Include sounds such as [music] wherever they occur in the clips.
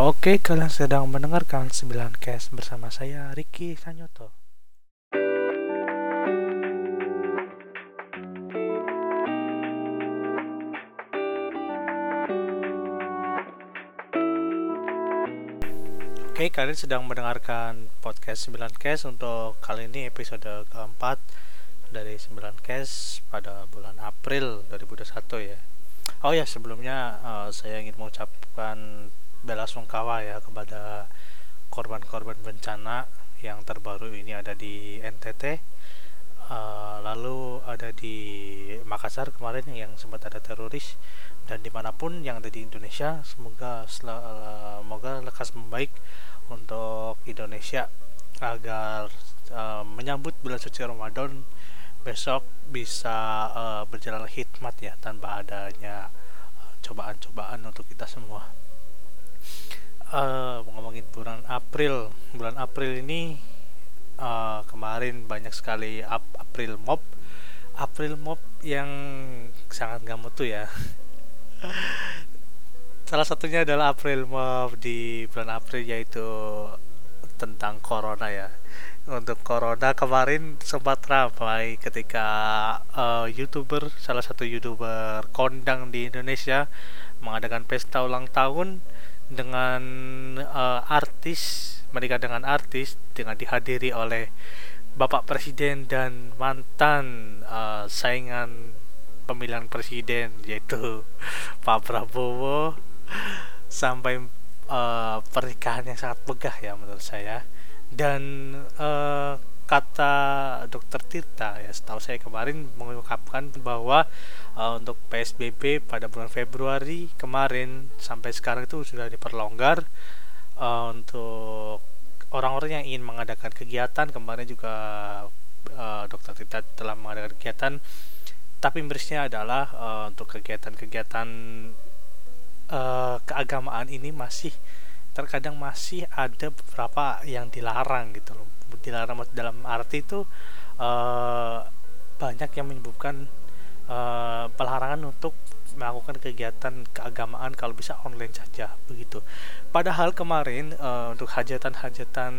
Oke, kalian sedang mendengarkan 9 Cast bersama saya Ricky Sanyoto. Oke, kalian sedang mendengarkan podcast 9 Cast untuk kali ini episode keempat dari 9 Cast pada bulan April 2021 ya. Oh ya, sebelumnya uh, saya ingin mengucapkan bela sungkawa ya kepada korban-korban bencana yang terbaru ini ada di NTT uh, eh, lalu ada di Makassar kemarin yang sempat ada teroris dan di mana pun yang ada di Indonesia semoga semoga lekas membaik untuk Indonesia agar uh, menyambut bulan suci Ramadan besok bisa uh, berjalan hikmat ya tanpa adanya cobaan-cobaan untuk kita semua. Uh, ngomongin bulan April, bulan April ini uh, kemarin banyak sekali ap April Mop, April Mop yang sangat gak mutu ya. [laughs] Salah satunya adalah April Mop di bulan April yaitu tentang corona ya. Untuk corona kemarin sempat ramai ketika uh, youtuber salah satu youtuber kondang di Indonesia mengadakan pesta ulang tahun dengan uh, artis menikah dengan artis dengan dihadiri oleh Bapak Presiden dan mantan uh, saingan pemilihan presiden yaitu [laughs] Pak Prabowo sampai uh, pernikahan yang sangat megah ya menurut saya. Dan uh, kata dokter Tirta ya setahu saya kemarin mengungkapkan bahwa uh, untuk PSBB pada bulan Februari kemarin sampai sekarang itu sudah diperlonggar uh, untuk orang-orang yang ingin mengadakan kegiatan. Kemarin juga uh, dokter Tirta telah mengadakan kegiatan tapi mirisnya adalah uh, untuk kegiatan-kegiatan uh, keagamaan ini masih terkadang masih ada beberapa yang dilarang gitu loh dilarang dalam arti itu uh, banyak yang menyebutkan uh, pelarangan untuk melakukan kegiatan keagamaan kalau bisa online saja begitu. Padahal kemarin uh, untuk hajatan-hajatan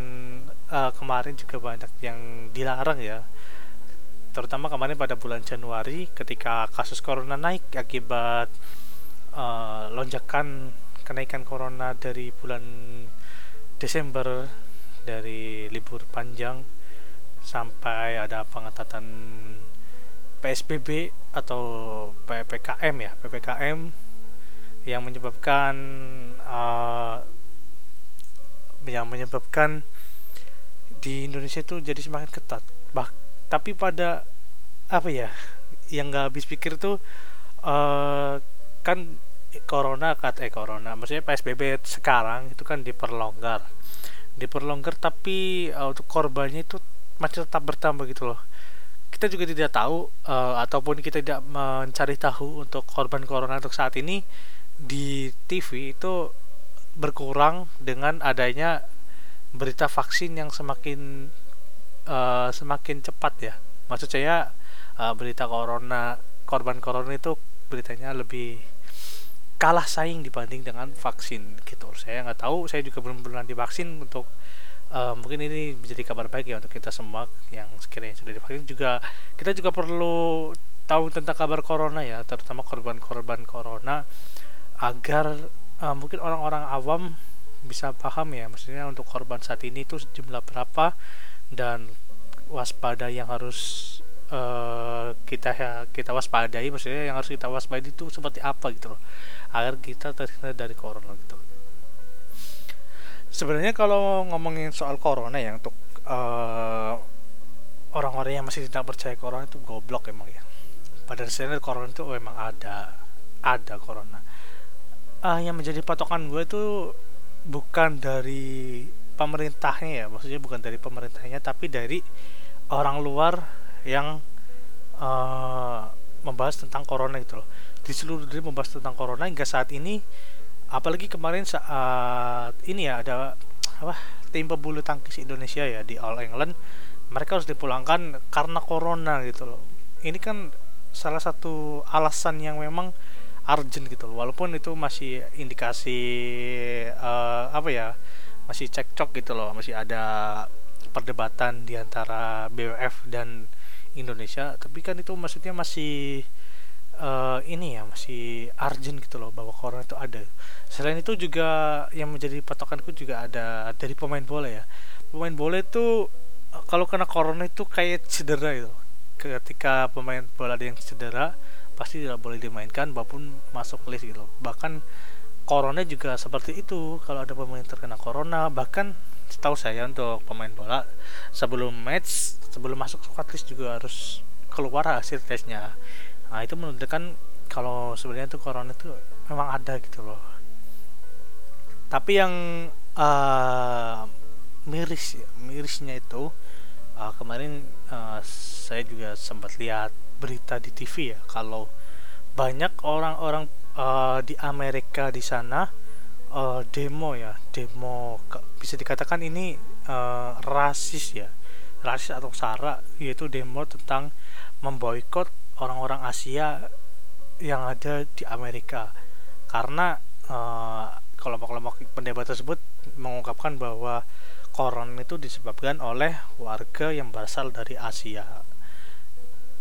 uh, kemarin juga banyak yang dilarang ya. Terutama kemarin pada bulan Januari ketika kasus corona naik akibat uh, lonjakan kenaikan corona dari bulan Desember dari libur panjang sampai ada pengetatan PSBB atau PPKM ya PPKM yang menyebabkan uh, yang menyebabkan di Indonesia itu jadi semakin ketat. Bah tapi pada apa ya yang nggak habis pikir tuh uh, kan corona kata eh corona maksudnya PSBB sekarang itu kan diperlonggar diperlonggar tapi uh, untuk korbannya itu masih tetap bertambah gitu loh. Kita juga tidak tahu uh, ataupun kita tidak mencari tahu untuk korban corona untuk saat ini di TV itu berkurang dengan adanya berita vaksin yang semakin uh, semakin cepat ya. Maksud saya uh, berita corona korban corona itu beritanya lebih kalah saing dibanding dengan vaksin gitu. Saya nggak tahu saya juga belum pernah divaksin untuk uh, mungkin ini menjadi kabar baik ya untuk kita semua yang sekiranya sudah divaksin. Juga kita juga perlu tahu tentang kabar corona ya terutama korban-korban corona agar uh, mungkin orang-orang awam bisa paham ya maksudnya untuk korban saat ini itu jumlah berapa dan waspada yang harus uh, kita kita waspadai maksudnya yang harus kita waspadai itu seperti apa gitu loh. Agar kita terhindar dari corona gitu sebenarnya kalau ngomongin soal corona ya untuk uh, orang-orang yang masih tidak percaya corona itu goblok emang ya. Pada dasarnya corona itu memang ada ada corona. Uh, yang menjadi patokan gue itu bukan dari pemerintahnya ya maksudnya bukan dari pemerintahnya tapi dari orang luar yang uh, membahas tentang corona gitu loh. Di seluruh dunia membahas tentang corona hingga saat ini apalagi kemarin saat ini ya ada apa tim pebulu tangkis Indonesia ya di All England mereka harus dipulangkan karena corona gitu loh. Ini kan salah satu alasan yang memang urgent gitu loh walaupun itu masih indikasi uh, apa ya masih cekcok gitu loh masih ada perdebatan di antara BWF dan Indonesia tapi kan itu maksudnya masih uh, ini ya masih urgent gitu loh bahwa corona itu ada. Selain itu juga yang menjadi patokanku juga ada dari pemain bola ya. Pemain bola itu kalau kena corona itu kayak cedera itu. Ketika pemain bola ada yang cedera pasti tidak boleh dimainkan maupun masuk list gitu bahkan corona juga seperti itu. Kalau ada pemain terkena corona bahkan setahu saya untuk pemain bola sebelum match sebelum masuk squad list juga harus keluar hasil tesnya. Nah itu menunjukkan kalau sebenarnya itu corona itu memang ada gitu loh. Tapi yang uh, miris mirisnya itu uh, kemarin uh, saya juga sempat lihat berita di TV ya kalau banyak orang-orang uh, di Amerika di sana uh, demo ya demo bisa dikatakan ini uh, rasis ya. Rasis atau sara yaitu demo tentang memboikot orang-orang Asia yang ada di Amerika. Karena kelompok-kelompok uh, pendebat tersebut mengungkapkan bahwa koron itu disebabkan oleh warga yang berasal dari Asia.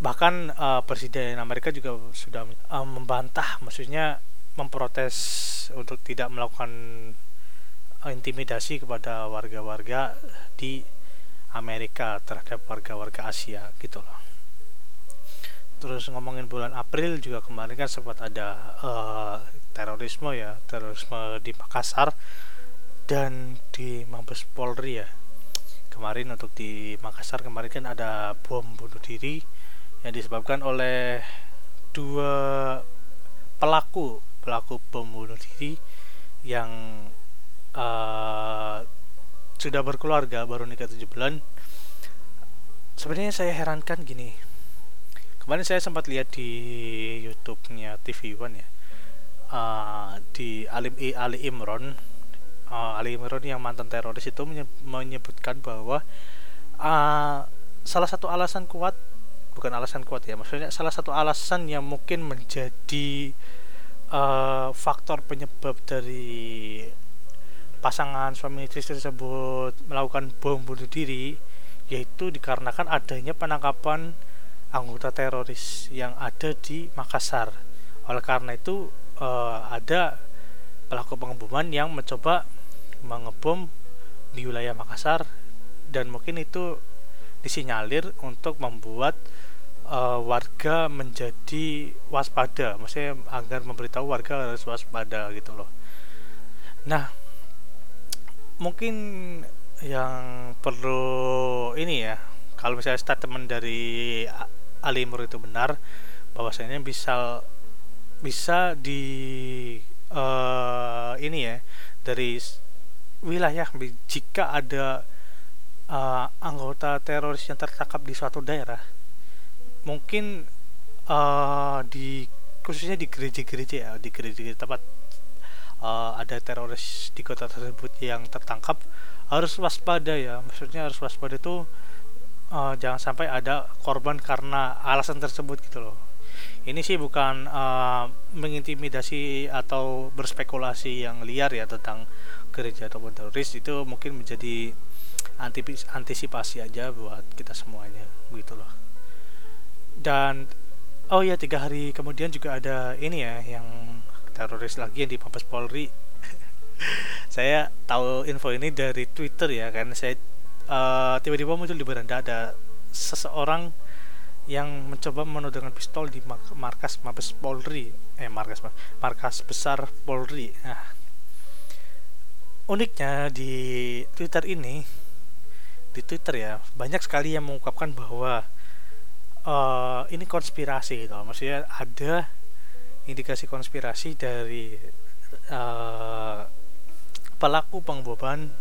Bahkan uh, presiden Amerika juga sudah uh, membantah maksudnya memprotes untuk tidak melakukan intimidasi kepada warga-warga di Amerika terhadap warga-warga Asia gitu loh. Terus ngomongin bulan April juga kemarin kan sempat ada uh, terorisme ya terorisme di Makassar dan di Mabes Polri ya. Kemarin untuk di Makassar kemarin kan ada bom bunuh diri yang disebabkan oleh dua pelaku pelaku bom bunuh diri yang uh, sudah berkeluarga baru nikah tujuh bulan. Sebenarnya saya herankan gini kemarin saya sempat lihat di YouTube-nya TV One ya uh, di Ali, Ali Imron uh, Ali Imron yang mantan teroris itu menyebutkan bahwa uh, salah satu alasan kuat bukan alasan kuat ya maksudnya salah satu alasan yang mungkin menjadi uh, faktor penyebab dari pasangan suami istri tersebut melakukan bom bunuh diri yaitu dikarenakan adanya penangkapan anggota teroris yang ada di Makassar. Oleh karena itu uh, ada pelaku pengeboman yang mencoba mengebom di wilayah Makassar dan mungkin itu disinyalir untuk membuat uh, warga menjadi waspada. Maksudnya agar memberitahu warga harus waspada gitu loh. Nah mungkin yang perlu ini ya kalau misalnya statement dari Alimur itu benar bahwasanya bisa bisa di uh, ini ya dari wilayah jika ada uh, anggota teroris yang tertangkap di suatu daerah mungkin uh, di khususnya di gereja-gereja ya di gereja tempat uh, ada teroris di kota tersebut yang tertangkap harus waspada ya. Maksudnya harus waspada itu uh, jangan sampai ada korban karena alasan tersebut gitu loh. Ini sih bukan uh, mengintimidasi atau berspekulasi yang liar ya tentang gereja ataupun teroris. Itu mungkin menjadi antisipasi aja buat kita semuanya gitu loh dan oh ya tiga hari kemudian juga ada ini ya yang teroris lagi yang di Mabes Polri. [laughs] Saya tahu info ini dari Twitter ya karena saya uh, tiba-tiba muncul di beranda ada seseorang yang mencoba menodongkan pistol di markas Mabes Polri. Eh markas markas besar Polri. Nah, uniknya di Twitter ini di Twitter ya banyak sekali yang mengungkapkan bahwa uh, ini konspirasi gitu. Maksudnya ada indikasi konspirasi dari uh, pelaku pengboban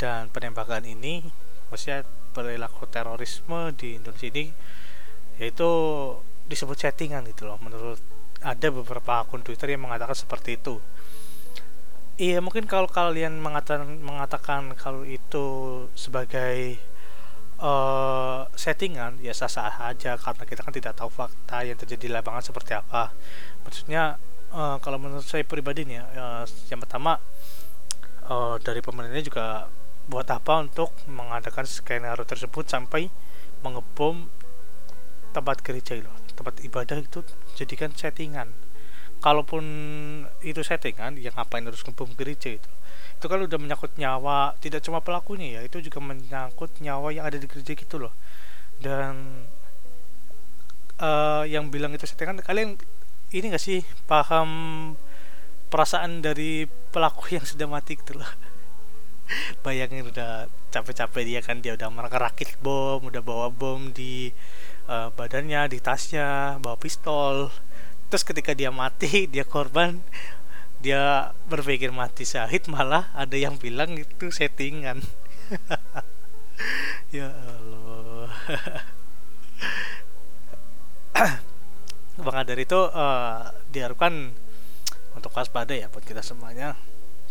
dan penembakan ini. Maksudnya perilaku terorisme di Indonesia ini yaitu disebut settingan gitu loh. Menurut ada beberapa akun Twitter yang mengatakan seperti itu. Iya mungkin kalau kalian mengatakan mengatakan kalau itu sebagai uh, settingan ya sah-sah aja karena kita kan tidak tahu fakta yang terjadi di lapangan seperti apa. Maksudnya uh, kalau menurut saya pribadi nih uh, yang pertama uh, dari pemerintah juga buat apa untuk mengadakan skenario tersebut sampai mengebom tempat gereja loh tempat ibadah itu jadikan settingan kalaupun itu settingan yang ngapain harus ngebom gereja itu itu kan udah menyangkut nyawa tidak cuma pelakunya ya itu juga menyangkut nyawa yang ada di gereja gitu loh. Dan uh, yang bilang itu settingan kalian ini gak sih paham perasaan dari pelaku [laughs] yang sudah mati gitu loh? Bayangin udah capek-capek dia kan dia udah merakit bom udah bawa bom di uh, badannya di tasnya bawa pistol terus ketika dia mati dia korban dia berpikir mati syahid malah ada yang bilang itu settingan. [laughs] Ya Allah. [coughs] Maka dari itu uh, diharapkan untuk waspada ya buat kita semuanya.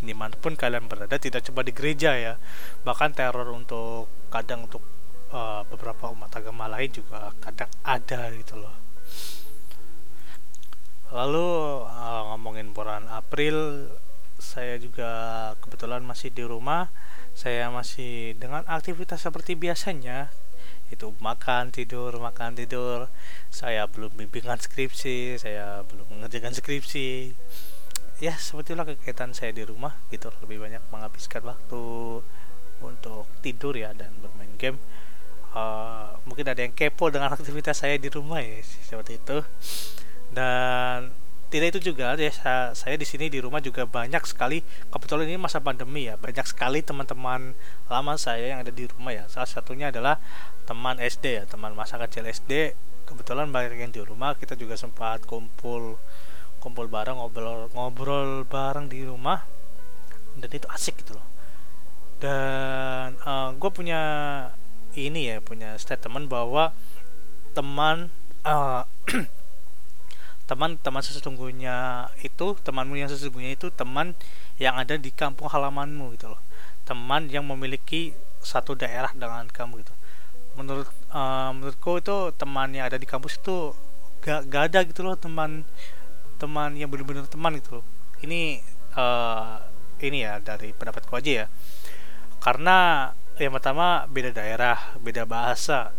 Di mana pun kalian berada tidak cuma di gereja ya. Bahkan teror untuk kadang untuk uh, beberapa umat agama lain juga kadang ada gitu loh lalu uh, ngomongin bulan April saya juga kebetulan masih di rumah. Saya masih dengan aktivitas seperti biasanya. Itu makan tidur makan tidur. Saya belum bimbingan skripsi saya belum mengerjakan skripsi. Ya sebetulnya kegiatan saya di rumah gitu. Lebih banyak menghabiskan waktu untuk tidur ya dan bermain game. Uh, mungkin ada yang kepo dengan aktivitas saya di rumah ya seperti itu dan tidak itu juga ya saya, saya di sini di rumah juga banyak sekali kebetulan ini masa pandemi ya banyak sekali teman-teman lama saya yang ada di rumah ya. Salah satunya adalah teman SD ya teman masa kecil SD kebetulan banyak yang di rumah kita juga sempat kumpul kumpul bareng ngobrol ngobrol bareng di rumah dan itu asik gitu loh. Dan uh, eh, gue punya ini ya punya statement bahwa teman uh, [clears throat] teman-teman sesungguhnya itu temanmu yang sesungguhnya itu teman yang ada di kampung halamanmu gitu loh. Teman yang memiliki satu daerah dengan kamu gitu. Menurut uh, menurutku itu teman yang ada di kampus itu gak, gak ada gitu loh teman teman yang benar-benar teman gitu loh. Ini uh, ini ya dari pendapatku aja ya. Karena yang pertama beda daerah beda bahasa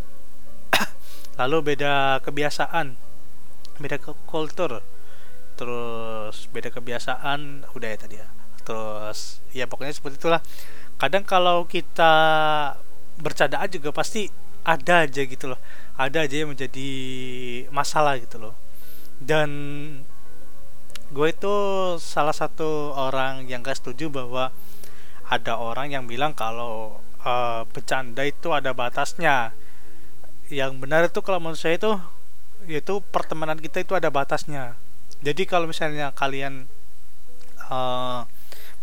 [coughs] lalu beda kebiasaan beda ke kultur. Terus beda kebiasaan udah ya tadi ya. Terus ya pokoknya seperti itulah. Kadang kalau kita bercandaan juga pasti ada aja gitu loh. Ada aja yang menjadi masalah gitu loh. Dan gue itu salah satu orang yang gak setuju bahwa ada orang yang bilang kalau uh, bercanda itu ada batasnya. Yang benar itu kalau menurut saya itu yaitu pertemanan kita itu ada batasnya. Jadi kalau misalnya kalian uh,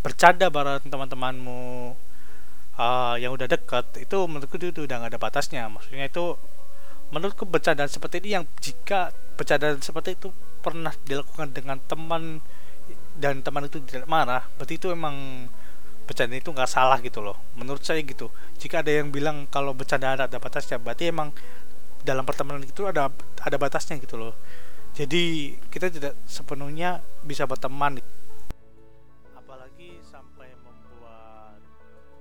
bercanda bareng teman-temanmu uh, yang udah deket itu menurutku itu, udah gak ada batasnya. Maksudnya itu menurutku bercandaan seperti ini yang jika bercandaan seperti itu pernah dilakukan dengan teman dan teman itu tidak marah berarti itu emang bercanda itu nggak salah gitu loh. Menurut saya gitu. Jika ada yang bilang kalau bercanda ada batasnya berarti emang dalam pertemanan itu ada ada batasnya gitu loh. Jadi kita tidak sepenuhnya bisa berteman. Apalagi sampai membuat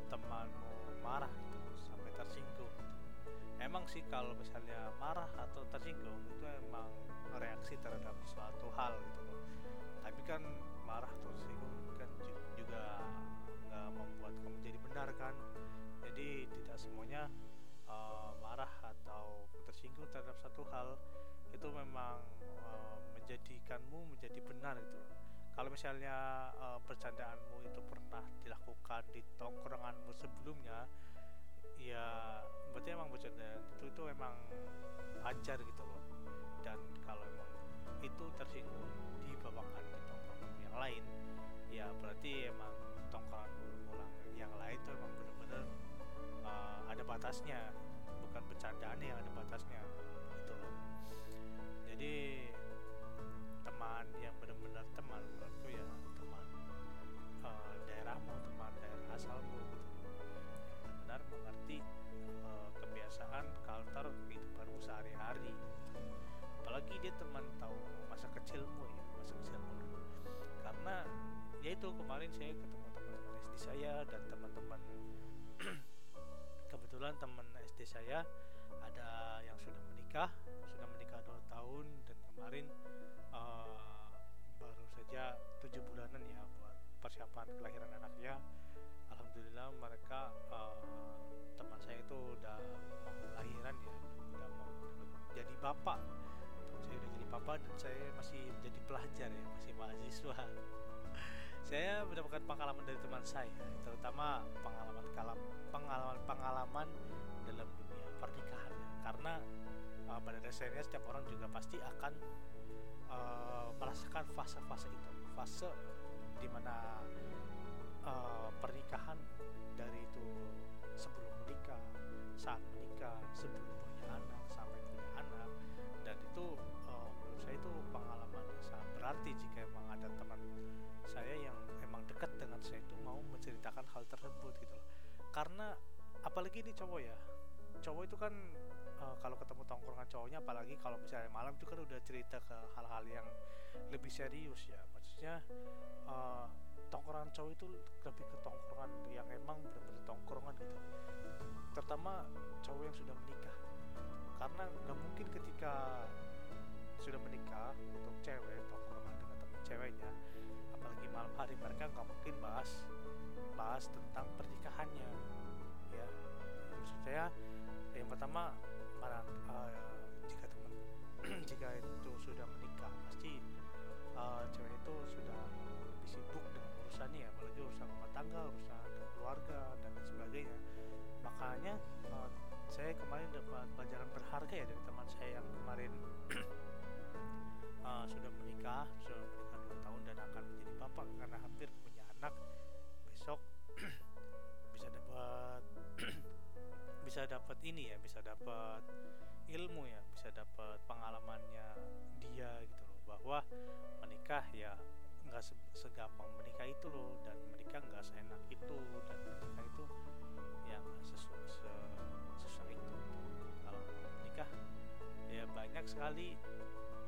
temanmu marah gitu, sampai tersinggung emang sih kalau misalnya marah atau tersinggung itu emang reaksi terhadap suatu hal gitu loh. Tapi kan marah atau tersinggung terhadap satu hal itu memang uh, menjadikanmu menjadi benar itu kalau misalnya uh, bercandaanmu itu pernah dilakukan di tongkronganmu sebelumnya ya berarti emang bercanda itu itu emang ajar gitu loh saya dan teman-teman. [clears throat] Kebetulan teman SD saya ada yang sudah menikah sudah menikah dua tahun dan kemarin uh, baru saja tujuh bulanan ya buat persiapan kelahiran anaknya. Alhamdulillah mereka uh, teman saya itu udah mau lahiran ya udah mau jadi bapak. Saya udah jadi bapak dan saya masih menjadi pelajar ya masih mahasiswa saya mendapatkan pengalaman dari teman saya terutama pengalaman kalam pengalaman pengalaman dalam dunia pernikahan. Karena uh, pada dasarnya setiap orang juga pasti akan uh, merasakan fase-fase itu. Fase di mana uh, pernikahan dari itu tersebut gitu loh. Karena apalagi ini cowok ya cowok itu kan uh, kalau ketemu tongkrongan cowoknya apalagi kalau misalnya malam itu kan udah cerita ke hal-hal yang lebih serius ya. Maksudnya uh, tongkrongan cowok itu lebih ke tongkrongan yang emang benar-benar tongkrongan gitu. Terutama cowok yang sudah menikah. Karena nggak mungkin ketika sudah menikah untuk cewek tongkrongan dengan teman ceweknya malam hari mereka nggak mungkin bahas bahas tentang pernikahannya ya. Maksud saya yang pertama mana uh, jika teman [clears throat] jika itu sudah menikah pasti uh, cewek itu sudah ini ya bisa dapat ilmu ya bisa dapat pengalamannya dia gitu loh. Bahwa menikah ya nggak segampang menikah itu loh dan menikah nggak seenak itu dan menikah itu yang sesuai sesusah itu. Kalau menikah ya banyak sekali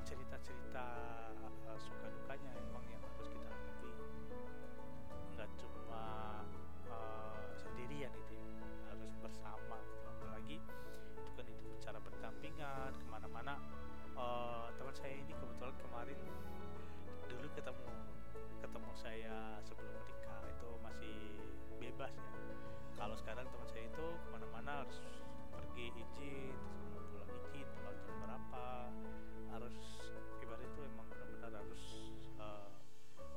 cerita-cerita uh, suka dukanya emang yang teman saya ini kebetulan kemarin dulu ketemu ketemu saya sebelum menikah itu masih bebas ya. Kalau sekarang teman saya itu ke mana-mana harus pergi izin terus pulang izin pulang jam berapa harus ibarat itu emang benar-benar harus uh,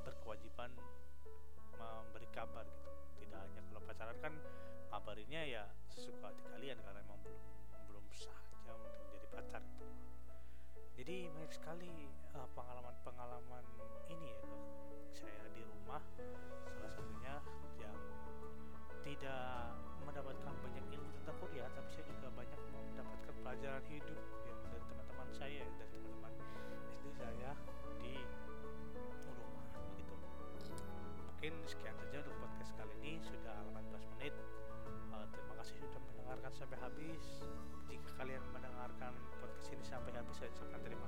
berkewajiban memberi kabar gitu. Tidak hanya kalau pacaran kan kabarinnya ya sesuka hati kalian karena emang belum belum sah aja untuk menjadi pacar jadi banyak sekali uh, pengalaman-pengalaman ini ya saya di rumah salah satunya yang tidak mendapatkan banyak ilmu tentang kuliah tapi saya juga banyak mendapatkan pelajaran hidup yang dari teman-teman saya dari teman-teman SD saya di rumah begitu mungkin sekian saja untuk podcast kali ini. Sudah 18 menit. Uh, terima kasih sudah mendengarkan sampai habis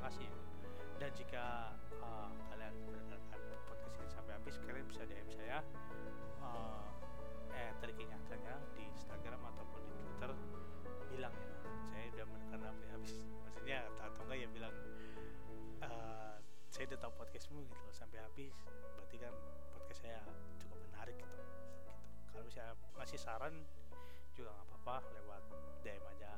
kasih dan jika uh, kalian mendengarkan podcast ini sampai habis kalian bisa DM saya uh, eh triki nyatanya di Instagram ataupun di Twitter bilang ya saya udah mendengar sampai habis. Maksudnya atau enggak ya bilang uh, saya udah tahu podcastmu gitu sampai habis. Berarti kan podcast saya cukup menarik gitu, gitu. kalau saya masih saran juga nggak apa-apa lewat DM aja